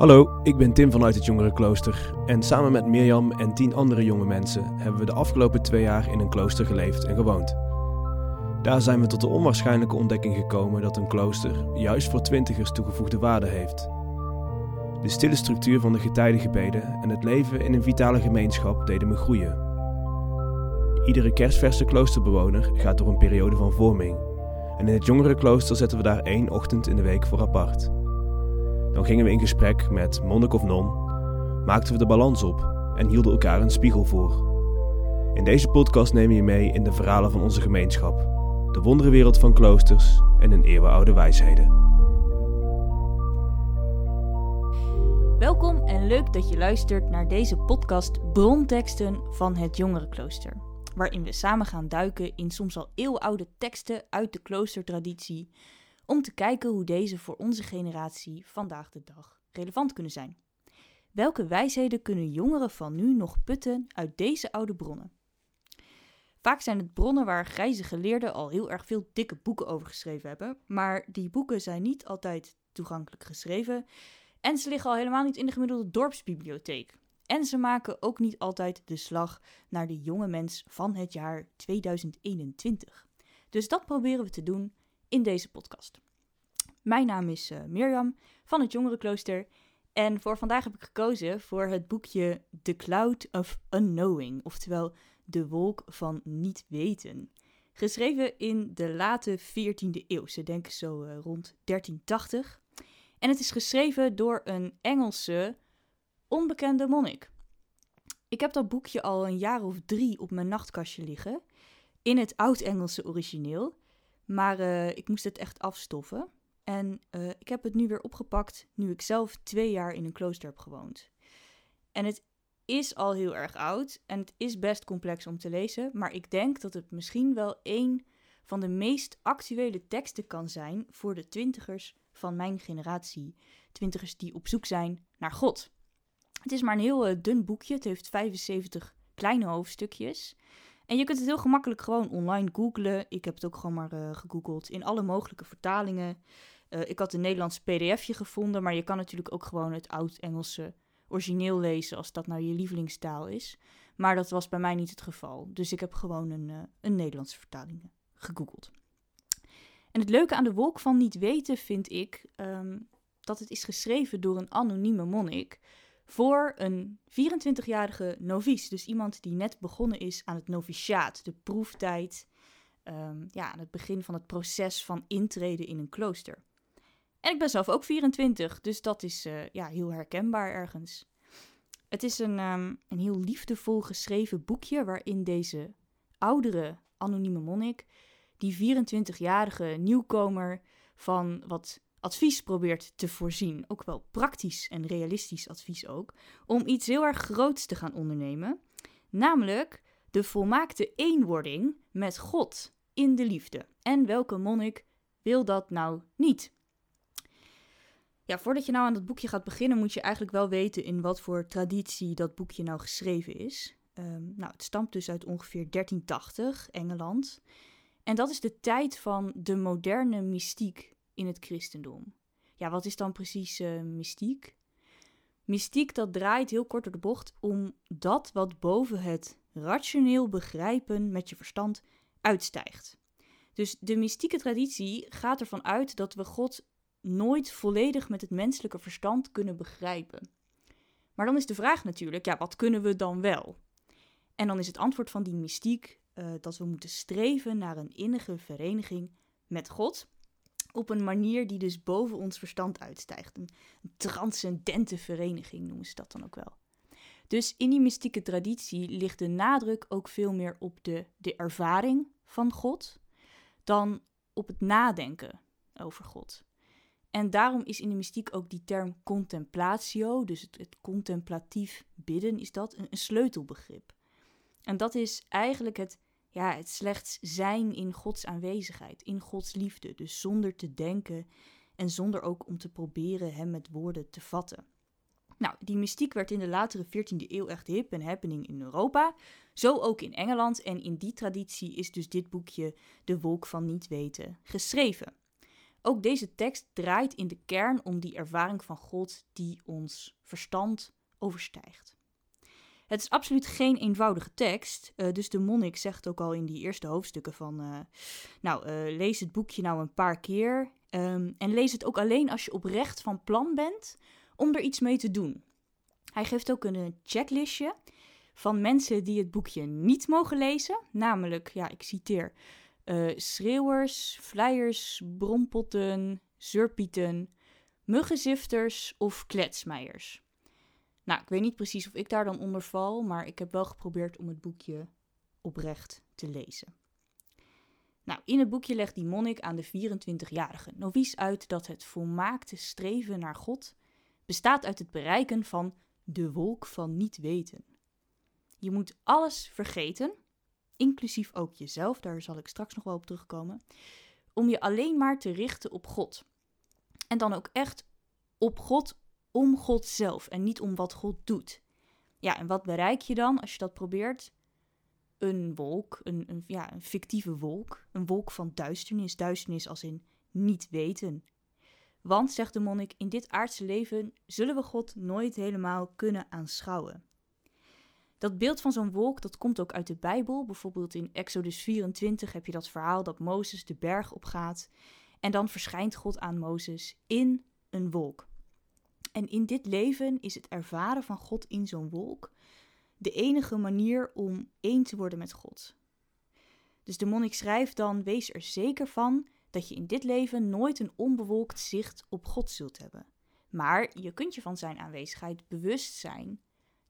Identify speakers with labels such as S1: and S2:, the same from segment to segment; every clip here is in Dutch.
S1: Hallo, ik ben Tim vanuit het Jongerenklooster en samen met Mirjam en tien andere jonge mensen hebben we de afgelopen twee jaar in een klooster geleefd en gewoond. Daar zijn we tot de onwaarschijnlijke ontdekking gekomen dat een klooster juist voor twintigers toegevoegde waarde heeft. De stille structuur van de getijdengebeden en het leven in een vitale gemeenschap deden me groeien. Iedere kerstverse kloosterbewoner gaat door een periode van vorming en in het jongerenklooster zetten we daar één ochtend in de week voor apart. Dan gingen we in gesprek met monnik of non, maakten we de balans op en hielden elkaar een spiegel voor. In deze podcast nemen je mee in de verhalen van onze gemeenschap, de wonderenwereld van kloosters en hun eeuwenoude wijsheden.
S2: Welkom en leuk dat je luistert naar deze podcast Bronteksten van het Jongerenklooster. Waarin we samen gaan duiken in soms al eeuwenoude teksten uit de kloostertraditie om te kijken hoe deze voor onze generatie vandaag de dag relevant kunnen zijn. Welke wijsheden kunnen jongeren van nu nog putten uit deze oude bronnen? Vaak zijn het bronnen waar grijze geleerden al heel erg veel dikke boeken over geschreven hebben, maar die boeken zijn niet altijd toegankelijk geschreven en ze liggen al helemaal niet in de gemiddelde dorpsbibliotheek. En ze maken ook niet altijd de slag naar de jonge mens van het jaar 2021. Dus dat proberen we te doen in deze podcast. Mijn naam is uh, Mirjam van het Jongerenklooster en voor vandaag heb ik gekozen voor het boekje The Cloud of Unknowing, oftewel De Wolk van Niet Weten. Geschreven in de late 14e eeuw, ze denken zo uh, rond 1380. En het is geschreven door een Engelse onbekende monnik. Ik heb dat boekje al een jaar of drie op mijn nachtkastje liggen, in het oud-Engelse origineel. Maar uh, ik moest het echt afstoffen. En uh, ik heb het nu weer opgepakt nu ik zelf twee jaar in een klooster heb gewoond. En het is al heel erg oud en het is best complex om te lezen, maar ik denk dat het misschien wel een van de meest actuele teksten kan zijn voor de twintigers van mijn generatie. Twintigers die op zoek zijn naar God. Het is maar een heel uh, dun boekje, het heeft 75 kleine hoofdstukjes. En je kunt het heel gemakkelijk gewoon online googlen. Ik heb het ook gewoon maar uh, gegoogeld in alle mogelijke vertalingen. Uh, ik had een Nederlands pdfje gevonden, maar je kan natuurlijk ook gewoon het oud-Engelse origineel lezen als dat nou je lievelingstaal is. Maar dat was bij mij niet het geval. Dus ik heb gewoon een, uh, een Nederlandse vertaling gegoogeld. En het leuke aan de wolk van niet weten vind ik um, dat het is geschreven door een anonieme monnik voor een 24-jarige novice. Dus iemand die net begonnen is aan het noviciaat, de proeftijd, um, ja, aan het begin van het proces van intreden in een klooster. En ik ben zelf ook 24, dus dat is uh, ja, heel herkenbaar ergens. Het is een, um, een heel liefdevol geschreven boekje waarin deze oudere anonieme monnik, die 24-jarige nieuwkomer, van wat advies probeert te voorzien. Ook wel praktisch en realistisch advies ook. Om iets heel erg groots te gaan ondernemen. Namelijk de volmaakte eenwording met God in de liefde. En welke monnik wil dat nou niet? Ja, voordat je nou aan dat boekje gaat beginnen, moet je eigenlijk wel weten in wat voor traditie dat boekje nou geschreven is. Um, nou, het stamt dus uit ongeveer 1380, Engeland. En dat is de tijd van de moderne mystiek in het christendom. Ja, wat is dan precies uh, mystiek? Mystiek dat draait heel kort door de bocht om dat wat boven het rationeel begrijpen met je verstand uitstijgt. Dus de mystieke traditie gaat ervan uit dat we God nooit volledig met het menselijke verstand kunnen begrijpen. Maar dan is de vraag natuurlijk, ja, wat kunnen we dan wel? En dan is het antwoord van die mystiek uh, dat we moeten streven naar een innige vereniging met God. Op een manier die dus boven ons verstand uitstijgt. Een, een transcendente vereniging noemen ze dat dan ook wel. Dus in die mystieke traditie ligt de nadruk ook veel meer op de, de ervaring van God dan op het nadenken over God. En daarom is in de mystiek ook die term contemplatio, dus het, contemplatief bidden, is dat een, een, sleutelbegrip. En dat is eigenlijk het, ja, het slechts zijn in Gods aanwezigheid, in Gods liefde. Dus zonder te denken en zonder ook om te proberen hem met woorden te vatten. Nou, die mystiek werd in de latere 14e eeuw echt hip en happening in Europa. Zo ook in Engeland. En in die traditie is dus dit boekje De Wolk van Niet Weten geschreven. Ook deze tekst draait in de kern om die ervaring van God die ons verstand overstijgt. Het is absoluut geen eenvoudige tekst, uh, dus de monnik zegt ook al in die eerste hoofdstukken van, uh, nou, uh, lees het boekje nou een paar keer um, en lees het ook alleen als je oprecht van plan bent om er iets mee te doen. Hij geeft ook een checklistje van mensen die het boekje niet mogen lezen, namelijk, ja, ik citeer, schreeuwers, vleiers, brompotten, zurpieten, muggenzifters of kletsmeiers. Nou, ik weet niet precies of ik daar dan onder val, maar ik heb wel geprobeerd om het boekje oprecht te lezen. Nou, in het boekje legt die monnik aan de 24-jarige novice uit dat het volmaakte streven naar God bestaat uit het bereiken van de wolk van niet weten. Je moet alles vergeten, inclusief ook jezelf, daar zal ik straks nog wel op terugkomen, om je alleen maar te richten op God. En dan ook echt op God om God zelf en niet om wat God doet. Ja, en wat bereik je dan als je dat probeert? Een wolk, een, een, ja, een fictieve wolk, een wolk van duisternis, duisternis als in niet weten. Want, zegt de monnik, in dit aardse leven zullen we God nooit helemaal kunnen aanschouwen. Dat beeld van zo'n wolk, dat komt ook uit de Bijbel. Bijvoorbeeld in Exodus 24 heb je dat verhaal dat Mozes de berg opgaat. En dan verschijnt God aan Mozes in een wolk. En in dit leven is het ervaren van God in zo'n wolk de enige manier om één te worden met God. Dus de monnik schrijft dan: Wees er zeker van dat je in dit leven nooit een onbewolkt zicht op God zult hebben. Maar je kunt je van zijn aanwezigheid bewust zijn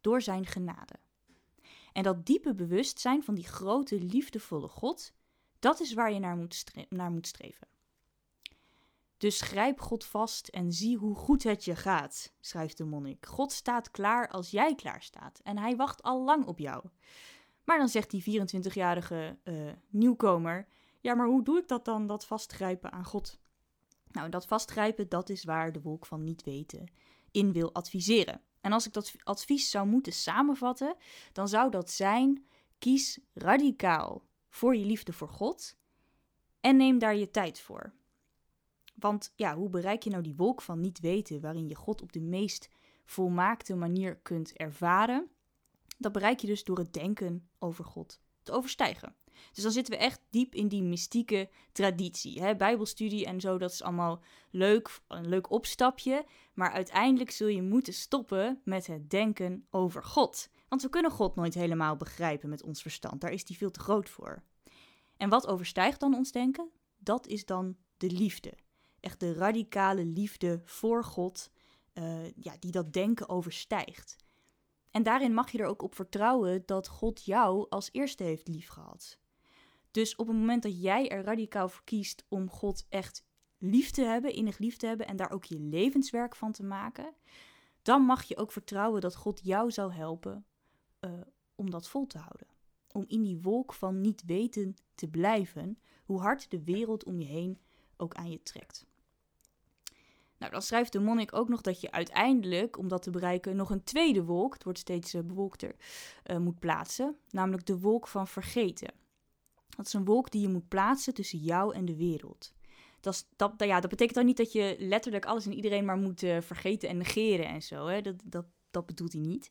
S2: door zijn genade. En dat diepe bewustzijn van die grote, liefdevolle God, dat is waar je naar moet, naar moet streven. Dus grijp God vast en zie hoe goed het je gaat, schrijft de monnik. God staat klaar als jij klaar staat en hij wacht al lang op jou. Maar dan zegt die 24-jarige uh, eh, nieuwkomer: Ja, maar hoe doe ik dat dan, dat vastgrijpen aan God? Nou, dat vastgrijpen, dat is waar de wolk van niet weten in wil adviseren. En als ik dat advies zou moeten samenvatten, dan zou dat zijn: kies radicaal voor je liefde voor God en neem daar je tijd voor. Want ja, hoe bereik je nou die wolk van niet weten, waarin je God op de meest volmaakte manier kunt ervaren? Dat bereik je dus door het denken over God te overstijgen. Dus dan zitten we echt diep in die mystieke traditie. Hè? Bijbelstudie en zo, dat is allemaal leuk, een leuk opstapje. Maar uiteindelijk zul je moeten stoppen met het denken over God. Want we kunnen God nooit helemaal begrijpen met ons verstand. Daar is die veel te groot voor. En wat overstijgt dan ons denken? Dat is dan de liefde echt de radicale liefde voor God, uh, ja, die dat denken overstijgt. En daarin mag je er ook op vertrouwen dat God jou als eerste heeft liefgehad. Dus op het moment dat jij er radicaal voor kiest om God echt lief te hebben, innig lief te hebben en daar ook je levenswerk van te maken, dan mag je ook vertrouwen dat God jou zal helpen uh, om dat vol te houden. Om in die wolk van niet weten te blijven, hoe hard de wereld om je heen ook aan je trekt. Nou, dan schrijft de monnik ook nog dat je uiteindelijk, om dat te bereiken, nog een tweede wolk, het wordt steeds uh, bewolkter, uh, moet plaatsen. Namelijk de wolk van vergeten. Dat is een wolk die je moet plaatsen tussen jou en de wereld. Dat, dat, ja, dat betekent dan niet dat je letterlijk alles en iedereen maar moet uh, vergeten en negeren en zo. Hè? Dat, dat, dat bedoelt hij niet.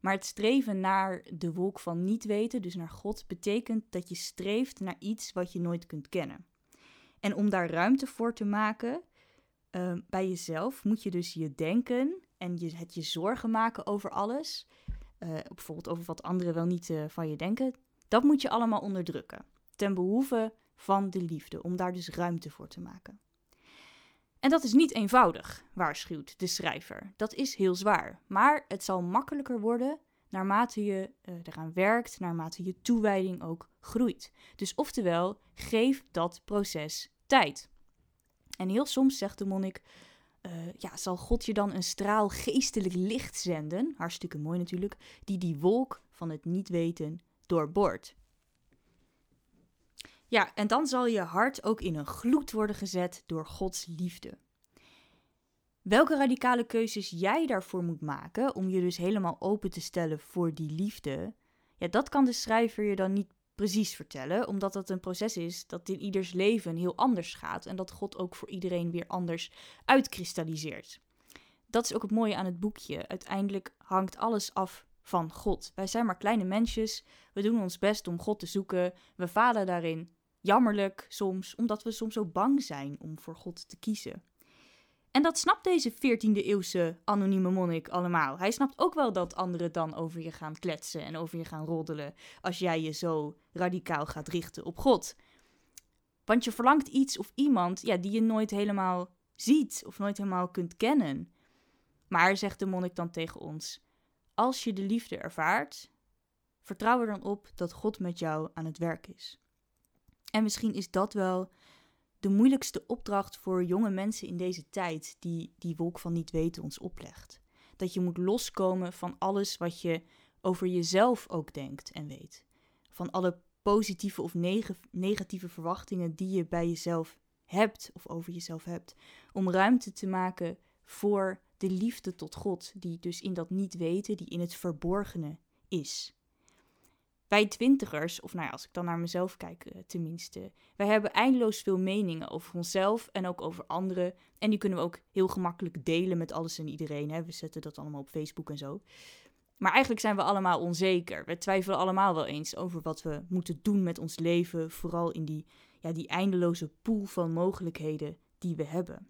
S2: Maar het streven naar de wolk van niet weten, dus naar God, betekent dat je streeft naar iets wat je nooit kunt kennen. En om daar ruimte voor te maken, Ehm, bij jezelf moet je dus je denken en je, het je zorgen maken over alles. Uh, bijvoorbeeld over wat anderen wel niet uh, van je denken. Dat moet je allemaal onderdrukken. Ten behoeve van de liefde, om daar dus ruimte voor te maken. En dat is niet eenvoudig, waarschuwt de schrijver. Dat is heel zwaar. Maar het zal makkelijker worden naarmate je uh, eraan werkt, naarmate je toewijding ook groeit. Dus oftewel, geef dat proces tijd. En heel soms zegt de monnik, uh, ja, zal God je dan een straal geestelijk licht zenden, hartstikke mooi natuurlijk, die die wolk van het niet weten doorboort. Ja, en dan zal je hart ook in een gloed worden gezet door Gods liefde. Welke radicale keuzes jij daarvoor moet maken om je dus helemaal open te stellen voor die liefde, ja, dat kan de schrijver je dan niet precies vertellen, omdat dat een proces is dat in ieders leven heel anders gaat en dat God ook voor iedereen weer anders uitkristalliseert. Dat is ook het mooie aan het boekje. Uiteindelijk hangt alles af van God. Wij zijn maar kleine mensjes, we doen ons best om God te zoeken, we falen daarin jammerlijk soms, omdat we soms zo bang zijn om voor God te kiezen. En dat snapt deze 14e eeuwse anonieme monnik allemaal. Hij snapt ook wel dat anderen dan over je gaan kletsen en over je gaan roddelen als jij je zo radicaal gaat richten op God. Want je verlangt iets of iemand ja, die je nooit helemaal ziet of nooit helemaal kunt kennen. Maar, zegt de monnik dan tegen ons, als je de liefde ervaart, vertrouw er dan op dat God met jou aan het werk is. En misschien is dat wel de moeilijkste opdracht voor jonge mensen in deze tijd die die wolk van niet weten ons oplegt. Dat je moet loskomen van alles wat je over jezelf ook denkt en weet. Van alle positieve of negatieve verwachtingen die je bij jezelf hebt of over jezelf hebt. Om ruimte te maken voor de liefde tot God, die dus in dat niet weten, die in het verborgene is wij twintigers, of nou ja, als ik dan naar mezelf kijk uh, tenminste, wij hebben eindeloos veel meningen over onszelf en ook over anderen. En die kunnen we ook heel gemakkelijk delen met alles en iedereen. Hè? We zetten dat allemaal op Facebook en zo. Maar eigenlijk zijn we allemaal onzeker. We twijfelen allemaal wel eens over wat we moeten doen met ons leven, vooral in die, ja, die eindeloze pool van mogelijkheden die we hebben.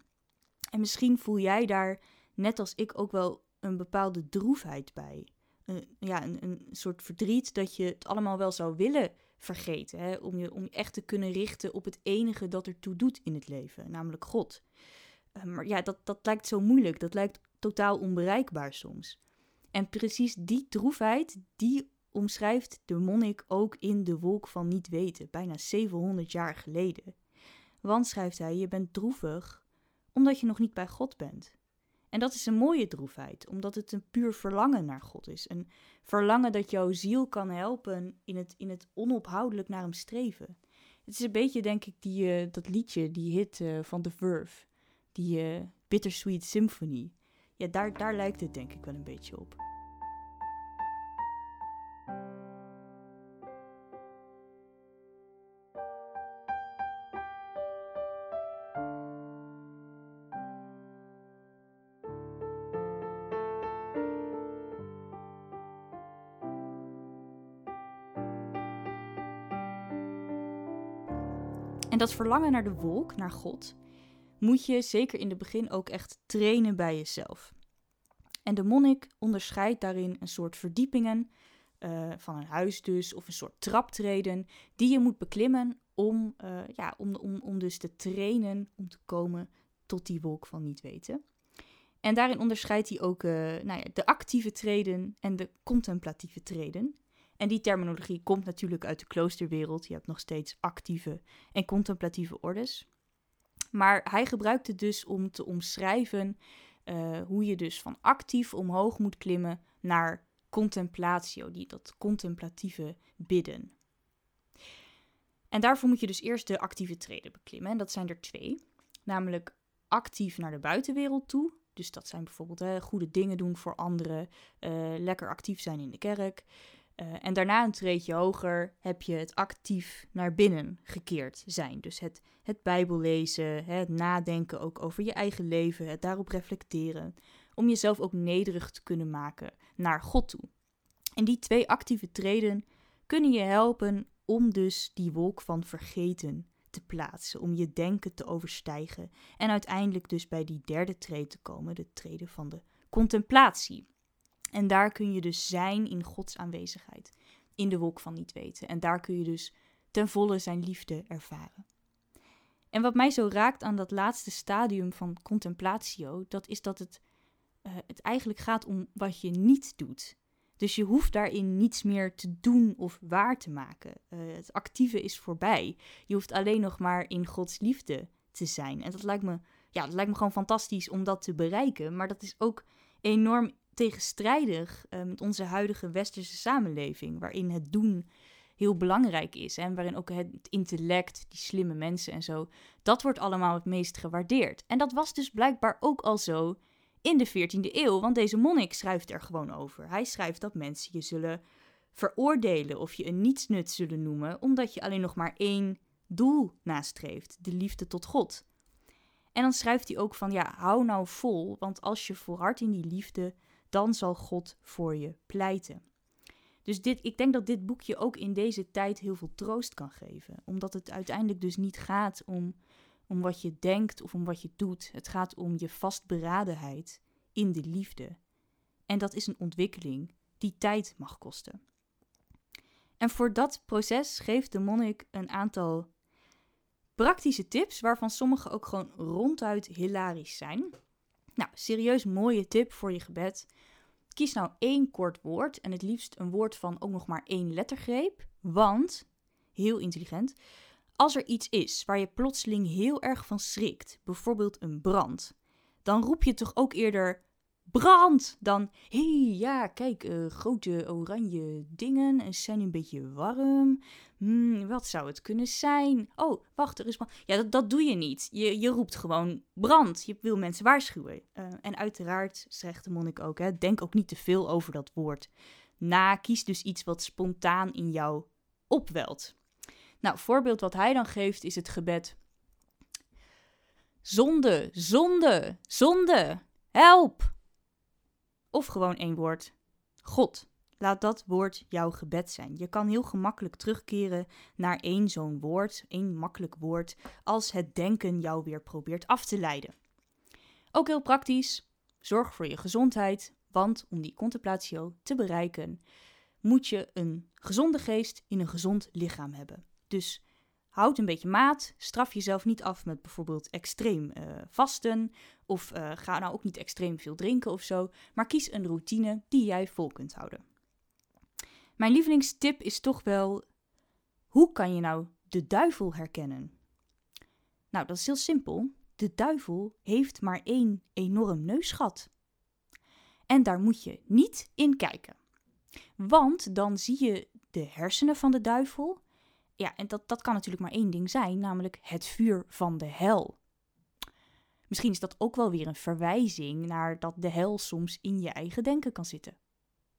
S2: En misschien voel jij daar, net als ik, ook wel een bepaalde droefheid bij een, ja, een, een soort verdriet dat je het allemaal wel zou willen vergeten. Hè? Om, je, om je echt te kunnen richten op het enige dat ertoe doet in het leven, namelijk God. Uh, maar ja, dat, dat lijkt zo moeilijk. Dat lijkt totaal onbereikbaar soms. En precies die droefheid, die omschrijft de monnik ook in De Wolk van Niet Weten, bijna 700 jaar geleden. Want, schrijft hij, je bent droevig omdat je nog niet bij God bent. En dat is een mooie droefheid, omdat het een puur verlangen naar God is. Een verlangen dat jouw ziel kan helpen in het, in het onophoudelijk naar hem streven. Het is een beetje, denk ik, die, uh, dat liedje, die hit uh, van The Verve, die uh, Bittersweet Symphony. Ja, daar, daar lijkt het denk ik wel een beetje op. En dat verlangen naar de wolk, naar God, moet je zeker in het begin ook echt trainen bij jezelf. En de monnik onderscheidt daarin een soort verdiepingen uh, van een huis dus, of een soort traptreden, die je moet beklimmen om, uh, ja, om, om, om dus te trainen om te komen tot die wolk van niet weten. En daarin onderscheidt hij ook uh, nou ja, de actieve treden en de contemplatieve treden. En die terminologie komt natuurlijk uit de kloosterwereld. Je hebt nog steeds actieve en contemplatieve ordes. Maar hij gebruikt het dus om te omschrijven uh, hoe je dus van actief omhoog moet klimmen naar contemplatio, die, dat contemplatieve bidden. En daarvoor moet je dus eerst de actieve treden beklimmen. En dat zijn er twee. Namelijk actief naar de buitenwereld toe. Dus dat zijn bijvoorbeeld goede dingen doen voor anderen, uh, lekker actief zijn in de kerk. Uh, en daarna een treedje hoger heb je het actief naar binnen gekeerd zijn. Dus het, het Bijbel lezen, het nadenken ook over je eigen leven, het daarop reflecteren. Om jezelf ook nederig te kunnen maken naar God toe. En die twee actieve treden kunnen je helpen om dus die wolk van vergeten te plaatsen, om je denken te overstijgen en uiteindelijk dus bij die derde trede te komen, de trede van de contemplatie. En daar kun je dus zijn in Gods aanwezigheid, in de wolk van niet weten. En daar kun je dus ten volle zijn liefde ervaren. En wat mij zo raakt aan dat laatste stadium van contemplatio, dat is dat het, uh, het eigenlijk gaat om wat je niet doet. Dus je hoeft daarin niets meer te doen of waar te maken. Uh, het actieve is voorbij. Je hoeft alleen nog maar in Gods liefde te zijn. En dat lijkt me, ja, dat lijkt me gewoon fantastisch om dat te bereiken. Maar dat is ook enorm tegenstrijdig uh, met onze huidige westerse samenleving, waarin het doen heel belangrijk is en waarin ook het intellect, die slimme mensen en zo, dat wordt allemaal het meest gewaardeerd. En dat was dus blijkbaar ook al zo in de 14e eeuw, want deze monnik schrijft er gewoon over. Hij schrijft dat mensen je zullen veroordelen of je een nietsnut zullen noemen, omdat je alleen nog maar één doel nastreeft: de liefde tot God. En dan schrijft hij ook van ja, hou nou vol, want als je volhardt in die liefde, dan zal God voor je pleiten. Dus dit, ik denk dat dit boekje ook in deze tijd heel veel troost kan geven. Omdat het uiteindelijk dus niet gaat om, om wat je denkt of om wat je doet. Het gaat om je vastberadenheid in de liefde. En dat is een ontwikkeling die tijd mag kosten. En voor dat proces geeft de monnik een aantal praktische tips, waarvan sommige ook gewoon ronduit hilarisch zijn. Nou, serieus mooie tip voor je gebed. Kies nou één kort woord en het liefst een woord van ook nog maar één lettergreep. Want, heel intelligent, als er iets is waar je plotseling heel erg van schrikt, bijvoorbeeld een brand, dan roep je toch ook eerder brand. Dan hé hey, ja kijk uh, grote oranje dingen en ze zijn een beetje warm. Hmm, wat zou het kunnen zijn? Oh wacht er is brand ja dat, dat doe je niet. Je, je roept gewoon brand. Je wil mensen waarschuwen. Uh, en uiteraard zegt de monnik ook hè, denk ook niet te veel over dat woord. Na kies dus iets wat spontaan in jou opwelt. Nou voorbeeld wat hij dan geeft is het gebed zonde zonde zonde help of gewoon één woord: God. Laat dat woord jouw gebed zijn. Je kan heel gemakkelijk terugkeren naar één zo'n woord, één makkelijk woord, als het denken jou weer probeert af te leiden. Ook heel praktisch: zorg voor je gezondheid, want om die contemplatio te bereiken, moet je een gezonde geest in een gezond lichaam hebben. Dus houd een beetje maat. Straf jezelf niet af met bijvoorbeeld extreem uh, vasten. Of uh, ga nou ook niet extreem veel drinken of zo. Maar kies een routine die jij vol kunt houden. Mijn lievelingstip is toch wel: hoe kan je nou de duivel herkennen? Nou, dat is heel simpel. De duivel heeft maar één enorm neusgat. En daar moet je niet in kijken. Want dan zie je de hersenen van de duivel ja, en dat, dat kan natuurlijk maar één ding zijn, namelijk het vuur van de hel. Misschien is dat ook wel weer een verwijzing naar dat de hel soms in je eigen denken kan zitten.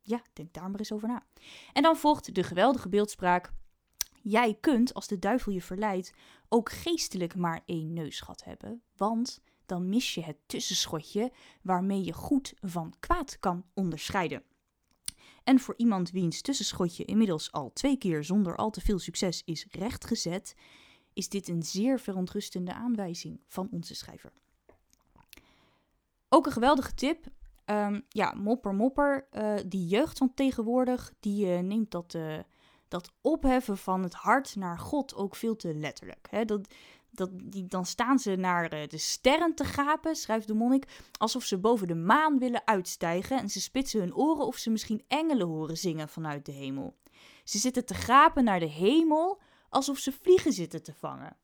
S2: Ja, denk daar maar eens over na. En dan volgt de geweldige beeldspraak. Jij kunt, als de duivel je verleidt, ook geestelijk maar één neusgat hebben, want dan mis je het tussenschotje waarmee je goed van kwaad kan onderscheiden. En voor iemand wiens tussenschotje inmiddels al twee keer zonder al te veel succes is rechtgezet, is dit een zeer verontrustende aanwijzing van onze schrijver. Ook een geweldige tip. Um, ja, mopper, mopper. Uh, die jeugd van tegenwoordig, die uh, neemt dat, uh, dat opheffen van het hart naar God ook veel te letterlijk. Hè? Dat, dat, die, dan staan ze naar eh, de sterren te gapen, schrijft de monnik, alsof ze boven de maan willen uitstijgen en ze spitsen hun oren of ze misschien engelen horen zingen vanuit de hemel. Ze zitten te gapen naar de hemel, alsof ze vliegen zitten te vangen.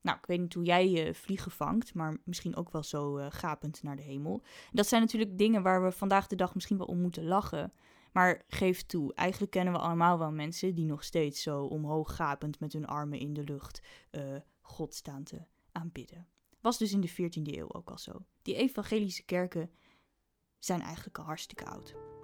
S2: Nou, ik weet niet hoe jij je vliegen vangt, maar misschien ook wel zo uh, gapend naar de hemel. Dat zijn natuurlijk dingen waar we vandaag de dag misschien wel om moeten lachen. Maar geef toe, eigenlijk kennen we allemaal wel mensen die nog steeds zo omhoog gapend met hun armen in de lucht uh, God staan te aanbidden. Was dus in de 14e eeuw ook al zo. Die evangelische kerken zijn eigenlijk al hartstikke oud.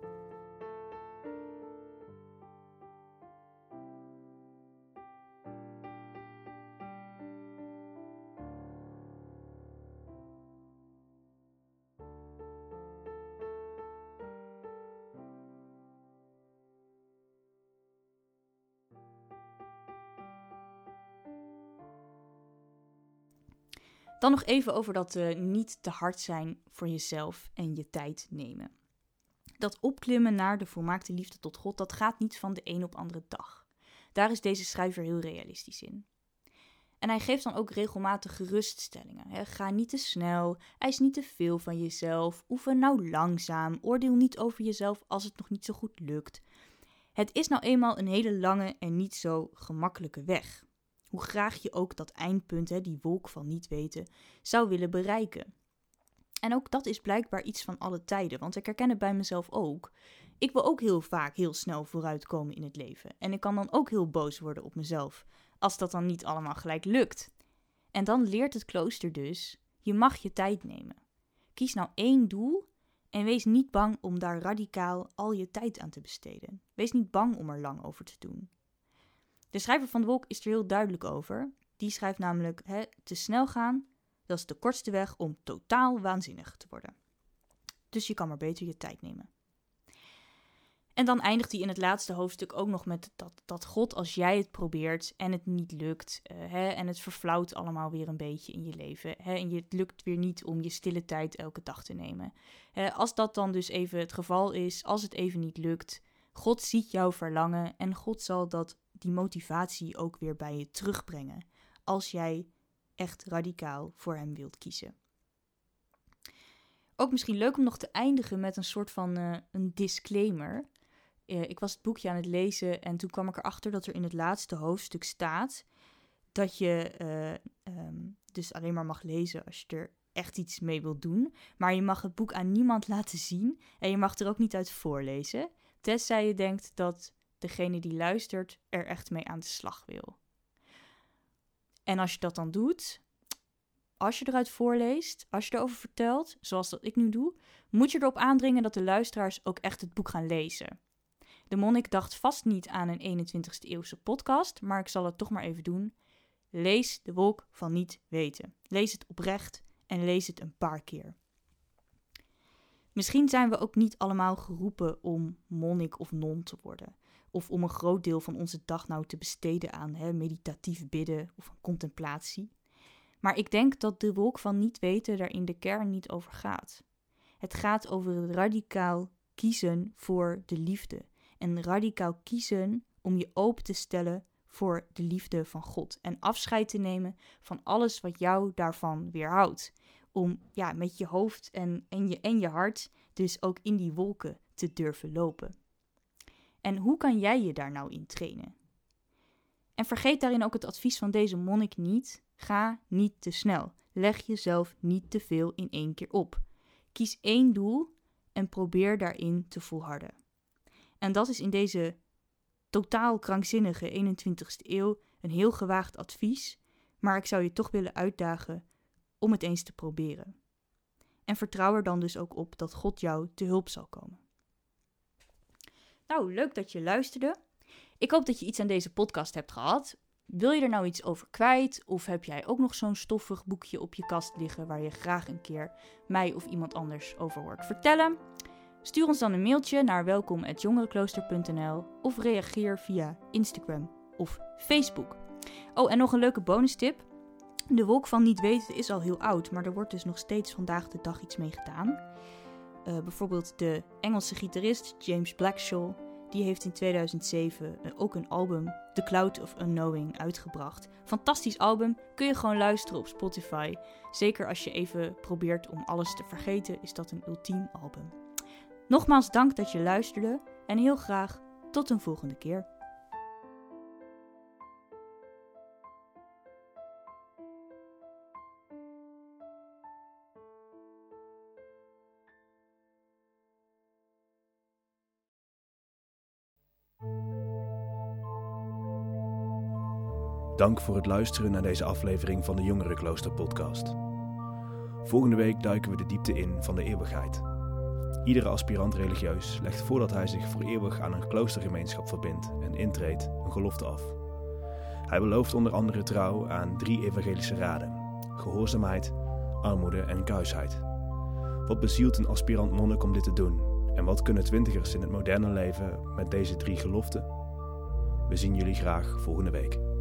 S2: Dan nog even over dat uh, niet te hard zijn voor jezelf en je tijd nemen. Dat opklimmen naar de volmaakte liefde tot God, dat gaat niet van de een op andere dag. Daar is deze schrijver heel realistisch in. En hij geeft dan ook regelmatig geruststellingen. Ga niet te snel, eis niet te veel van jezelf, oefen nou langzaam, oordeel niet over jezelf als het nog niet zo goed lukt. Het is nou eenmaal een hele lange en niet zo gemakkelijke weg. Hoe graag je ook dat eindpunt, hè, die wolk van niet weten, zou willen bereiken. En ook dat is blijkbaar iets van alle tijden, want ik herken het bij mezelf ook. Ik wil ook heel vaak heel snel vooruitkomen in het leven. En ik kan dan ook heel boos worden op mezelf, als dat dan niet allemaal gelijk lukt. En dan leert het klooster dus, je mag je tijd nemen. Kies nou één doel En wees niet bang om daar radicaal al je tijd aan te besteden. Wees niet bang om er lang over te doen. De schrijver van de wolk is er heel duidelijk over. Die schrijft namelijk: hè, te snel gaan, dat is de kortste weg om totaal waanzinnig te worden. Dus je kan maar beter je tijd nemen. En dan eindigt hij in het laatste hoofdstuk ook nog met dat, dat God, als jij het probeert en het niet lukt, uh, hè, en het verflauwt allemaal weer een beetje in je leven, hè, en je, het lukt weer niet om je stille tijd elke dag te nemen. als dat dan dus even het geval is, als het even niet lukt, God ziet jouw verlangen en God zal dat, die motivatie ook weer bij je terugbrengen, als jij echt radicaal voor Hem wilt kiezen. Ook misschien leuk om nog te eindigen met een soort van uh, een disclaimer. Uh, ik was het boekje aan het lezen en toen kwam ik erachter dat er in het laatste hoofdstuk staat dat je uh, um, dus alleen maar mag lezen als je er echt iets mee wilt doen. Maar je mag het boek aan niemand laten zien en je mag er ook niet uit voorlezen. Tenzij je denkt dat degene die luistert er echt mee aan de slag wil. En als je dat dan doet, als je eruit voorleest, als je erover vertelt, zoals dat ik nu doe, moet je erop aandringen dat de luisteraars ook echt het boek gaan lezen. De monnik dacht vast niet aan een 21ste eeuwse podcast, maar ik zal het toch maar even doen. Lees de wolk van niet weten. Lees het oprecht en lees het een paar keer. Misschien zijn we ook niet allemaal geroepen om monnik of non te worden. Of om een groot deel van onze dag nou te besteden aan hè, meditatief bidden of contemplatie. Maar ik denk dat de wolk van niet weten daar in de kern niet over gaat. Het gaat over het radicaal kiezen voor de liefde. En radicaal kiezen om je open te stellen voor de liefde van God. En afscheid te nemen van alles wat jou daarvan weerhoudt. Om ja, met je hoofd en, en, je, en je hart dus ook in die wolken te durven lopen. En hoe kan jij je daar nou in trainen? En vergeet daarin ook het advies van deze monnik niet. Ga niet te snel. Leg jezelf niet te veel in één keer op. Kies één doel en probeer daarin te volharden. En dat is in deze totaal krankzinnige 21ste eeuw een heel gewaagd advies, maar ik zou je toch willen uitdagen om het eens te proberen. En vertrouw er dan dus ook op dat God jou te hulp zal komen. Nou, leuk dat je luisterde. Ik hoop dat je iets aan deze podcast hebt gehad. Wil je er nou iets over kwijt? Of heb jij ook nog zo'n stoffig boekje op je kast liggen waar je graag een keer mij of iemand anders over hoort vertellen? Stuur ons dan een mailtje naar welkom.jongerenklooster.nl of reageer via Instagram of Facebook. Oh, en nog een leuke bonus tip. De wolk van niet weten is al heel oud, maar er wordt dus nog steeds vandaag de dag iets mee gedaan. Uh, bijvoorbeeld de Engelse gitarist James Blackshaw, die heeft in 2007 uh, ook een album, The Cloud of Unknowing, uitgebracht. Fantastisch album, kun je gewoon luisteren op Spotify. Zeker als je even probeert om alles te vergeten, is dat een ultiem album. Nogmaals dank dat je luisterde en heel graag tot een volgende keer.
S1: Dank voor het luisteren naar deze aflevering van de Jongerenklooster podcast. Volgende week duiken we de diepte in van de eeuwigheid. Iedere aspirant religieus legt voordat hij zich voor eeuwig aan een kloostergemeenschap verbindt en intreedt een gelofte af. Hij belooft onder andere trouw aan drie evangelische raden: gehoorzaamheid, armoede en kuisheid. Wat bezielt een aspirant monnik om dit te doen? En wat kunnen twintigers in het moderne leven met deze drie geloften? We zien jullie graag volgende week.